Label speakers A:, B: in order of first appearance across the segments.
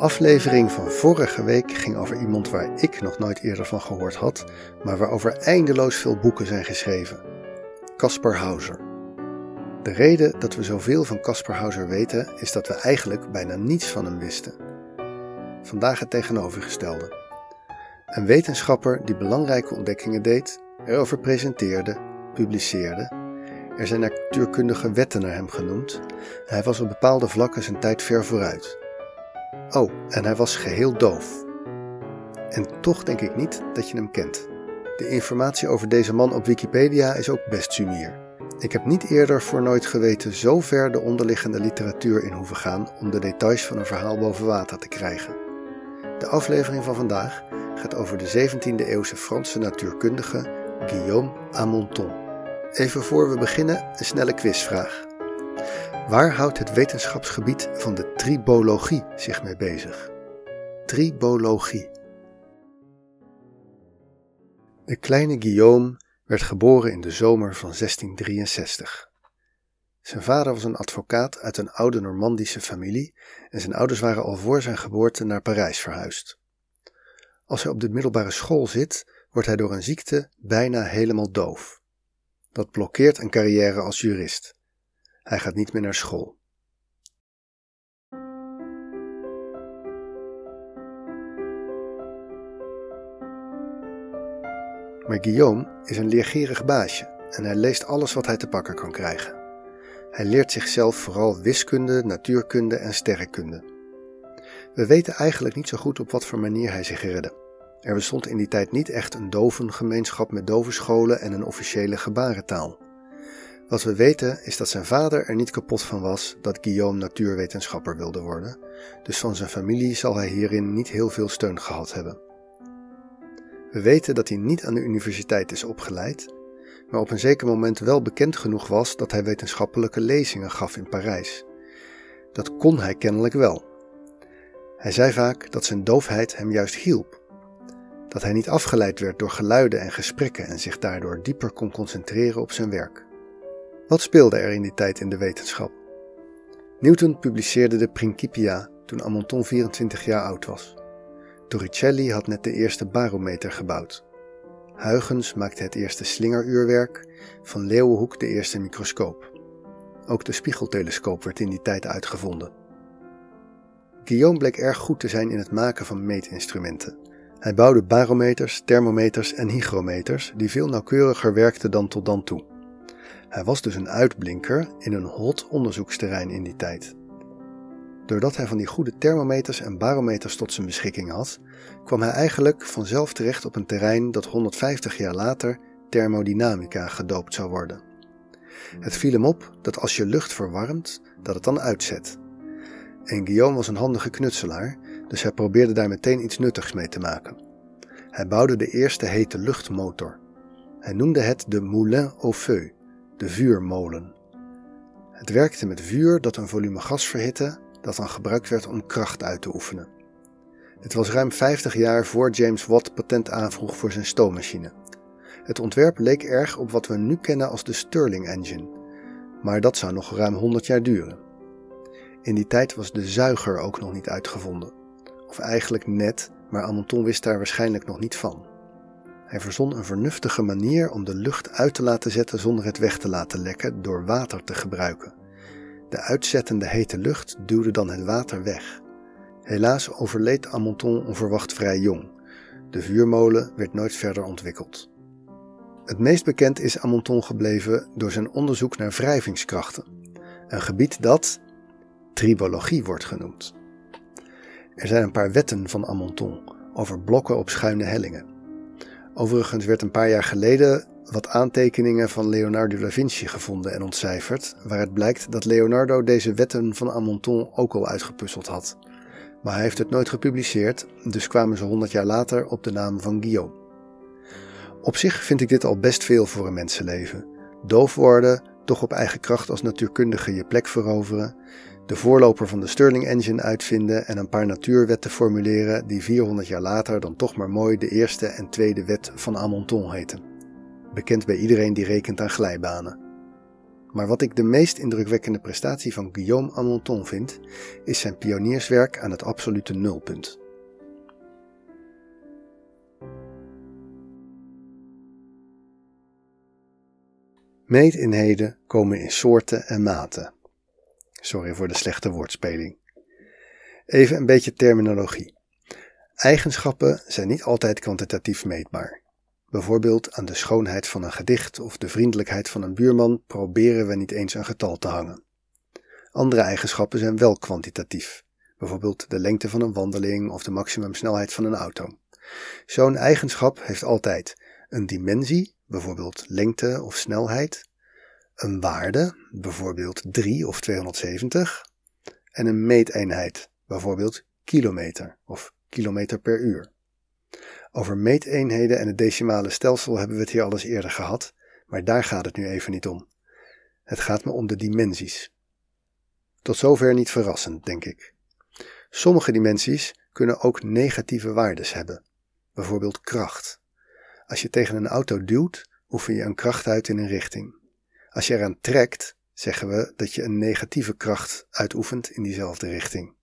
A: aflevering van vorige week ging over iemand waar ik nog nooit eerder van gehoord had, maar waarover eindeloos veel boeken zijn geschreven. Caspar Hauser. De reden dat we zoveel van Caspar Hauser weten is dat we eigenlijk bijna niets van hem wisten. Vandaag het tegenovergestelde. Een wetenschapper die belangrijke ontdekkingen deed, erover presenteerde, publiceerde. Er zijn natuurkundige wetten naar hem genoemd. Hij was op bepaalde vlakken zijn tijd ver vooruit. Oh, en hij was geheel doof. En toch denk ik niet dat je hem kent. De informatie over deze man op Wikipedia is ook best sumier. Ik heb niet eerder voor nooit geweten zo ver de onderliggende literatuur in hoeven gaan om de details van een verhaal boven water te krijgen. De aflevering van vandaag gaat over de 17e eeuwse Franse natuurkundige Guillaume Amonton. Even voor we beginnen, een snelle quizvraag. Waar houdt het wetenschapsgebied van de tribologie zich mee bezig? Tribologie. De kleine Guillaume werd geboren in de zomer van 1663. Zijn vader was een advocaat uit een oude Normandische familie en zijn ouders waren al voor zijn geboorte naar Parijs verhuisd. Als hij op de middelbare school zit, wordt hij door een ziekte bijna helemaal doof. Dat blokkeert een carrière als jurist. Hij gaat niet meer naar school. Maar Guillaume is een leergierig baasje en hij leest alles wat hij te pakken kan krijgen. Hij leert zichzelf vooral wiskunde, natuurkunde en sterrenkunde. We weten eigenlijk niet zo goed op wat voor manier hij zich redde. Er bestond in die tijd niet echt een dovengemeenschap met dovenscholen en een officiële gebarentaal. Wat we weten is dat zijn vader er niet kapot van was dat Guillaume natuurwetenschapper wilde worden, dus van zijn familie zal hij hierin niet heel veel steun gehad hebben. We weten dat hij niet aan de universiteit is opgeleid, maar op een zeker moment wel bekend genoeg was dat hij wetenschappelijke lezingen gaf in Parijs. Dat kon hij kennelijk wel. Hij zei vaak dat zijn doofheid hem juist hielp, dat hij niet afgeleid werd door geluiden en gesprekken en zich daardoor dieper kon concentreren op zijn werk. Wat speelde er in die tijd in de wetenschap? Newton publiceerde de Principia toen Amonton 24 jaar oud was. Torricelli had net de eerste barometer gebouwd. Huygens maakte het eerste slingeruurwerk, van Leeuwenhoek de eerste microscoop. Ook de spiegeltelescoop werd in die tijd uitgevonden. Guillaume bleek erg goed te zijn in het maken van meetinstrumenten. Hij bouwde barometers, thermometers en hygrometers die veel nauwkeuriger werkten dan tot dan toe. Hij was dus een uitblinker in een hot onderzoeksterrein in die tijd. Doordat hij van die goede thermometers en barometers tot zijn beschikking had, kwam hij eigenlijk vanzelf terecht op een terrein dat 150 jaar later thermodynamica gedoopt zou worden. Het viel hem op dat als je lucht verwarmt, dat het dan uitzet. En Guillaume was een handige knutselaar, dus hij probeerde daar meteen iets nuttigs mee te maken. Hij bouwde de eerste hete luchtmotor. Hij noemde het de Moulin au Feu, de vuurmolen. Het werkte met vuur dat een volume gas verhitte, dat dan gebruikt werd om kracht uit te oefenen. Het was ruim 50 jaar voor James Watt patent aanvroeg voor zijn stoommachine. Het ontwerp leek erg op wat we nu kennen als de Stirling engine, maar dat zou nog ruim 100 jaar duren. In die tijd was de zuiger ook nog niet uitgevonden. Of eigenlijk net, maar Amonton wist daar waarschijnlijk nog niet van. Hij verzon een vernuftige manier om de lucht uit te laten zetten zonder het weg te laten lekken door water te gebruiken. De uitzettende hete lucht duwde dan het water weg. Helaas overleed Amonton onverwacht vrij jong. De vuurmolen werd nooit verder ontwikkeld. Het meest bekend is Amonton gebleven door zijn onderzoek naar wrijvingskrachten, een gebied dat tribologie wordt genoemd. Er zijn een paar wetten van Amonton over blokken op schuine hellingen. Overigens werd een paar jaar geleden wat aantekeningen van Leonardo da Vinci gevonden en ontcijferd, waaruit blijkt dat Leonardo deze wetten van Amonton ook al uitgepuzzeld had. Maar hij heeft het nooit gepubliceerd, dus kwamen ze honderd jaar later op de naam van Guillaume. Op zich vind ik dit al best veel voor een mensenleven. Doof worden, toch op eigen kracht als natuurkundige je plek veroveren, de voorloper van de Stirling Engine uitvinden en een paar natuurwetten formuleren die 400 jaar later dan toch maar mooi de eerste en tweede wet van Amonton heten. Bekend bij iedereen die rekent aan glijbanen. Maar wat ik de meest indrukwekkende prestatie van Guillaume Amonton vind, is zijn pionierswerk aan het absolute nulpunt. Meetinheden komen in soorten en maten. Sorry voor de slechte woordspeling. Even een beetje terminologie. Eigenschappen zijn niet altijd kwantitatief meetbaar. Bijvoorbeeld aan de schoonheid van een gedicht of de vriendelijkheid van een buurman proberen we niet eens een getal te hangen. Andere eigenschappen zijn wel kwantitatief, bijvoorbeeld de lengte van een wandeling of de maximumsnelheid van een auto. Zo'n eigenschap heeft altijd een dimensie, bijvoorbeeld lengte of snelheid, een waarde, bijvoorbeeld 3 of 270, en een meeteenheid, bijvoorbeeld kilometer of kilometer per uur. Over meeteenheden en het decimale stelsel hebben we het hier al eens eerder gehad, maar daar gaat het nu even niet om. Het gaat me om de dimensies. Tot zover niet verrassend, denk ik. Sommige dimensies kunnen ook negatieve waardes hebben, bijvoorbeeld kracht. Als je tegen een auto duwt, oefen je een kracht uit in een richting. Als je eraan trekt, zeggen we dat je een negatieve kracht uitoefent in diezelfde richting.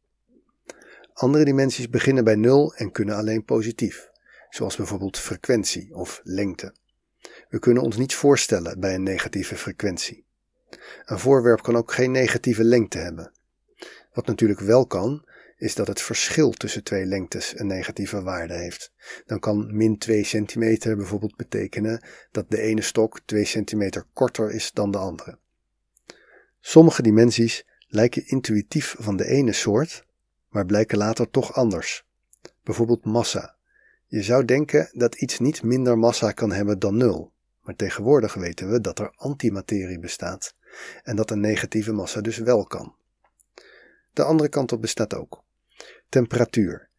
A: Andere dimensies beginnen bij nul en kunnen alleen positief, zoals bijvoorbeeld frequentie of lengte. We kunnen ons niets voorstellen bij een negatieve frequentie. Een voorwerp kan ook geen negatieve lengte hebben. Wat natuurlijk wel kan, is dat het verschil tussen twee lengtes een negatieve waarde heeft. Dan kan min 2 centimeter bijvoorbeeld betekenen dat de ene stok 2 centimeter korter is dan de andere. Sommige dimensies lijken intuïtief van de ene soort, maar blijken later toch anders. Bijvoorbeeld massa. Je zou denken dat iets niet minder massa kan hebben dan nul, maar tegenwoordig weten we dat er antimaterie bestaat en dat een negatieve massa dus wel kan. De andere kant op bestaat ook. Temperatuur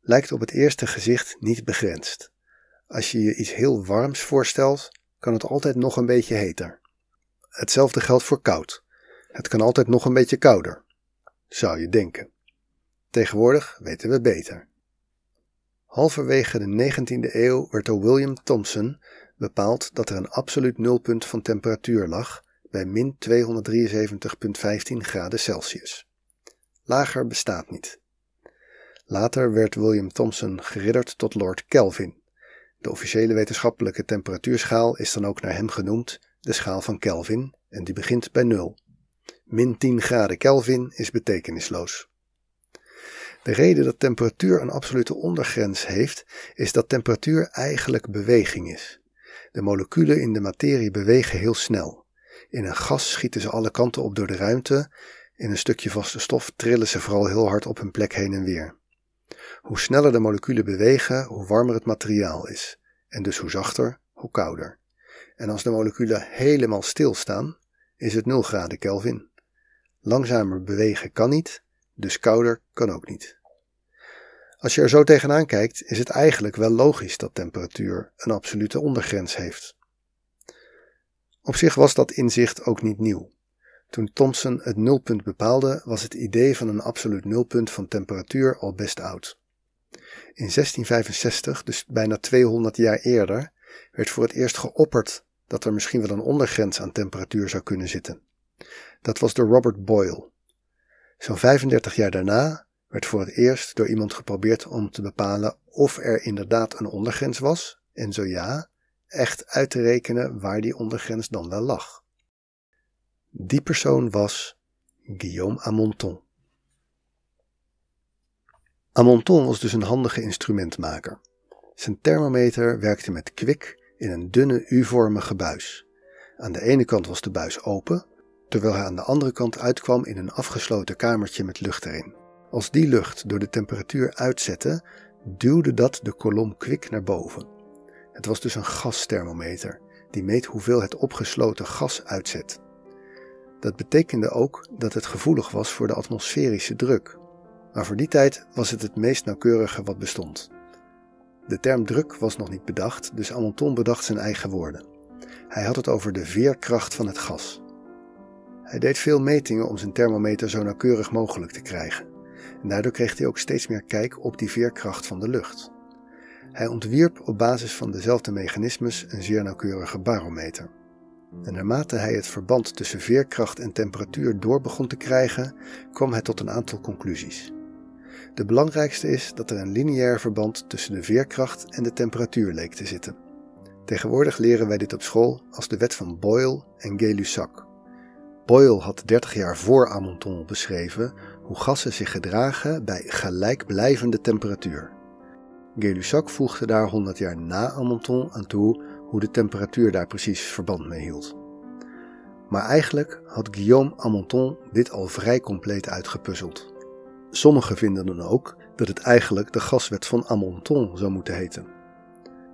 A: lijkt op het eerste gezicht niet begrensd. Als je je iets heel warms voorstelt, kan het altijd nog een beetje heter. Hetzelfde geldt voor koud. Het kan altijd nog een beetje kouder. Zou je denken. Tegenwoordig weten we beter. Halverwege de 19e eeuw werd door William Thomson bepaald dat er een absoluut nulpunt van temperatuur lag bij min 273,15 graden Celsius. Lager bestaat niet. Later werd William Thomson geridderd tot Lord Kelvin. De officiële wetenschappelijke temperatuurschaal is dan ook naar hem genoemd, de schaal van Kelvin, en die begint bij 0. Min 10 graden Kelvin is betekenisloos. De reden dat temperatuur een absolute ondergrens heeft, is dat temperatuur eigenlijk beweging is. De moleculen in de materie bewegen heel snel. In een gas schieten ze alle kanten op door de ruimte, in een stukje vaste stof trillen ze vooral heel hard op hun plek heen en weer. Hoe sneller de moleculen bewegen, hoe warmer het materiaal is, en dus hoe zachter, hoe kouder. En als de moleculen helemaal stilstaan, is het 0 graden Kelvin. Langzamer bewegen kan niet, dus kouder kan ook niet. Als je er zo tegenaan kijkt, is het eigenlijk wel logisch dat temperatuur een absolute ondergrens heeft. Op zich was dat inzicht ook niet nieuw. Toen Thomson het nulpunt bepaalde, was het idee van een absoluut nulpunt van temperatuur al best oud. In 1665, dus bijna 200 jaar eerder, werd voor het eerst geopperd dat er misschien wel een ondergrens aan temperatuur zou kunnen zitten. Dat was door Robert Boyle. Zo'n 35 jaar daarna werd voor het eerst door iemand geprobeerd om te bepalen of er inderdaad een ondergrens was, en zo ja, echt uit te rekenen waar die ondergrens dan wel lag. Die persoon was Guillaume Amonton. Amonton was dus een handige instrumentmaker. Zijn thermometer werkte met kwik in een dunne U-vormige buis. Aan de ene kant was de buis open, terwijl hij aan de andere kant uitkwam in een afgesloten kamertje met lucht erin. Als die lucht door de temperatuur uitzette, duwde dat de kolom kwik naar boven. Het was dus een gasthermometer, die meet hoeveel het opgesloten gas uitzet. Dat betekende ook dat het gevoelig was voor de atmosferische druk, maar voor die tijd was het het meest nauwkeurige wat bestond. De term druk was nog niet bedacht, dus Amonton bedacht zijn eigen woorden. Hij had het over de veerkracht van het gas. Hij deed veel metingen om zijn thermometer zo nauwkeurig mogelijk te krijgen. En daardoor kreeg hij ook steeds meer kijk op die veerkracht van de lucht. Hij ontwierp op basis van dezelfde mechanismes een zeer nauwkeurige barometer. En naarmate hij het verband tussen veerkracht en temperatuur door begon te krijgen, kwam hij tot een aantal conclusies. De belangrijkste is dat er een lineair verband tussen de veerkracht en de temperatuur leek te zitten. Tegenwoordig leren wij dit op school als de wet van Boyle en Gay-Lussac. Boyle had 30 jaar voor Amonton beschreven hoe gassen zich gedragen bij gelijkblijvende temperatuur. Gay-Lussac voegde daar 100 jaar na Amonton aan toe hoe de temperatuur daar precies verband mee hield. Maar eigenlijk had Guillaume Amonton dit al vrij compleet uitgepuzzeld. Sommigen vinden dan ook dat het eigenlijk de gaswet van Amonton zou moeten heten.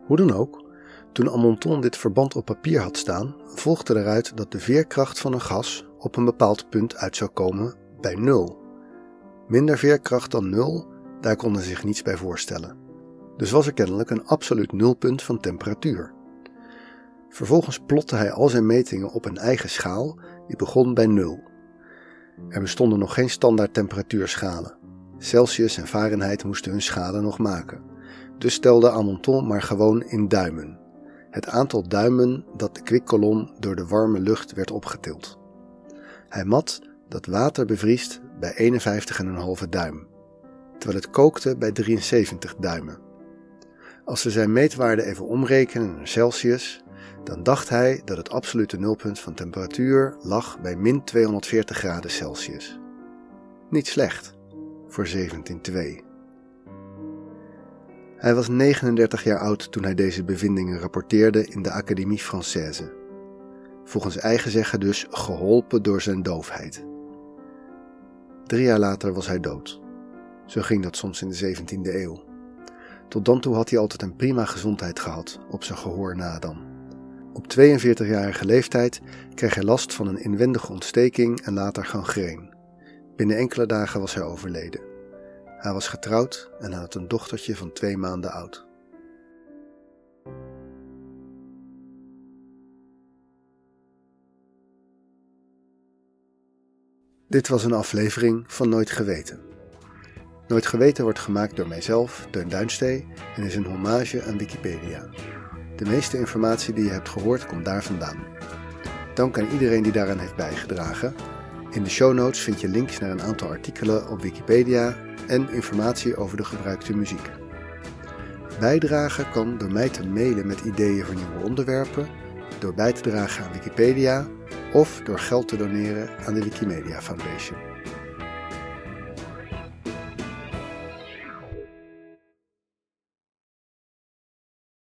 A: Hoe dan ook, toen Amonton dit verband op papier had staan, volgde eruit dat de veerkracht van een gas op een bepaald punt uit zou komen bij nul. Minder veerkracht dan nul, daar konden ze zich niets bij voorstellen. Dus was er kennelijk een absoluut nulpunt van temperatuur. Vervolgens plotte hij al zijn metingen op een eigen schaal, die begon bij nul. Er bestonden nog geen standaard temperatuurschalen. Celsius en Fahrenheit moesten hun schalen nog maken. Dus stelde Amonton maar gewoon in duimen. Het aantal duimen dat de kwikkolom door de warme lucht werd opgetild. Hij mat dat water bevriest bij 51,5 duim, terwijl het kookte bij 73 duimen. Als we zijn meetwaarde even omrekenen naar Celsius, dan dacht hij dat het absolute nulpunt van temperatuur lag bij min 240 graden Celsius. Niet slecht voor 1702. Hij was 39 jaar oud toen hij deze bevindingen rapporteerde in de Académie Française. Volgens eigen zeggen dus geholpen door zijn doofheid. Drie jaar later was hij dood. Zo ging dat soms in de 17e eeuw. Tot dan toe had hij altijd een prima gezondheid gehad, op zijn gehoor na dan. Op 42-jarige leeftijd kreeg hij last van een inwendige ontsteking en later gangreen. Binnen enkele dagen was hij overleden. Hij was getrouwd en had een dochtertje van twee maanden oud. Dit was een aflevering van Nooit Geweten. Nooit Geweten wordt gemaakt door mijzelf, Deun Duinstee, en is een hommage aan Wikipedia. De meeste informatie die je hebt gehoord komt daar vandaan. Dank aan iedereen die daaraan heeft bijgedragen. In de show notes vind je links naar een aantal artikelen op Wikipedia en informatie over de gebruikte muziek. Bijdragen kan door mij te mailen met ideeën voor nieuwe onderwerpen, door bij te dragen aan Wikipedia of door geld te doneren aan de Wikimedia Foundation.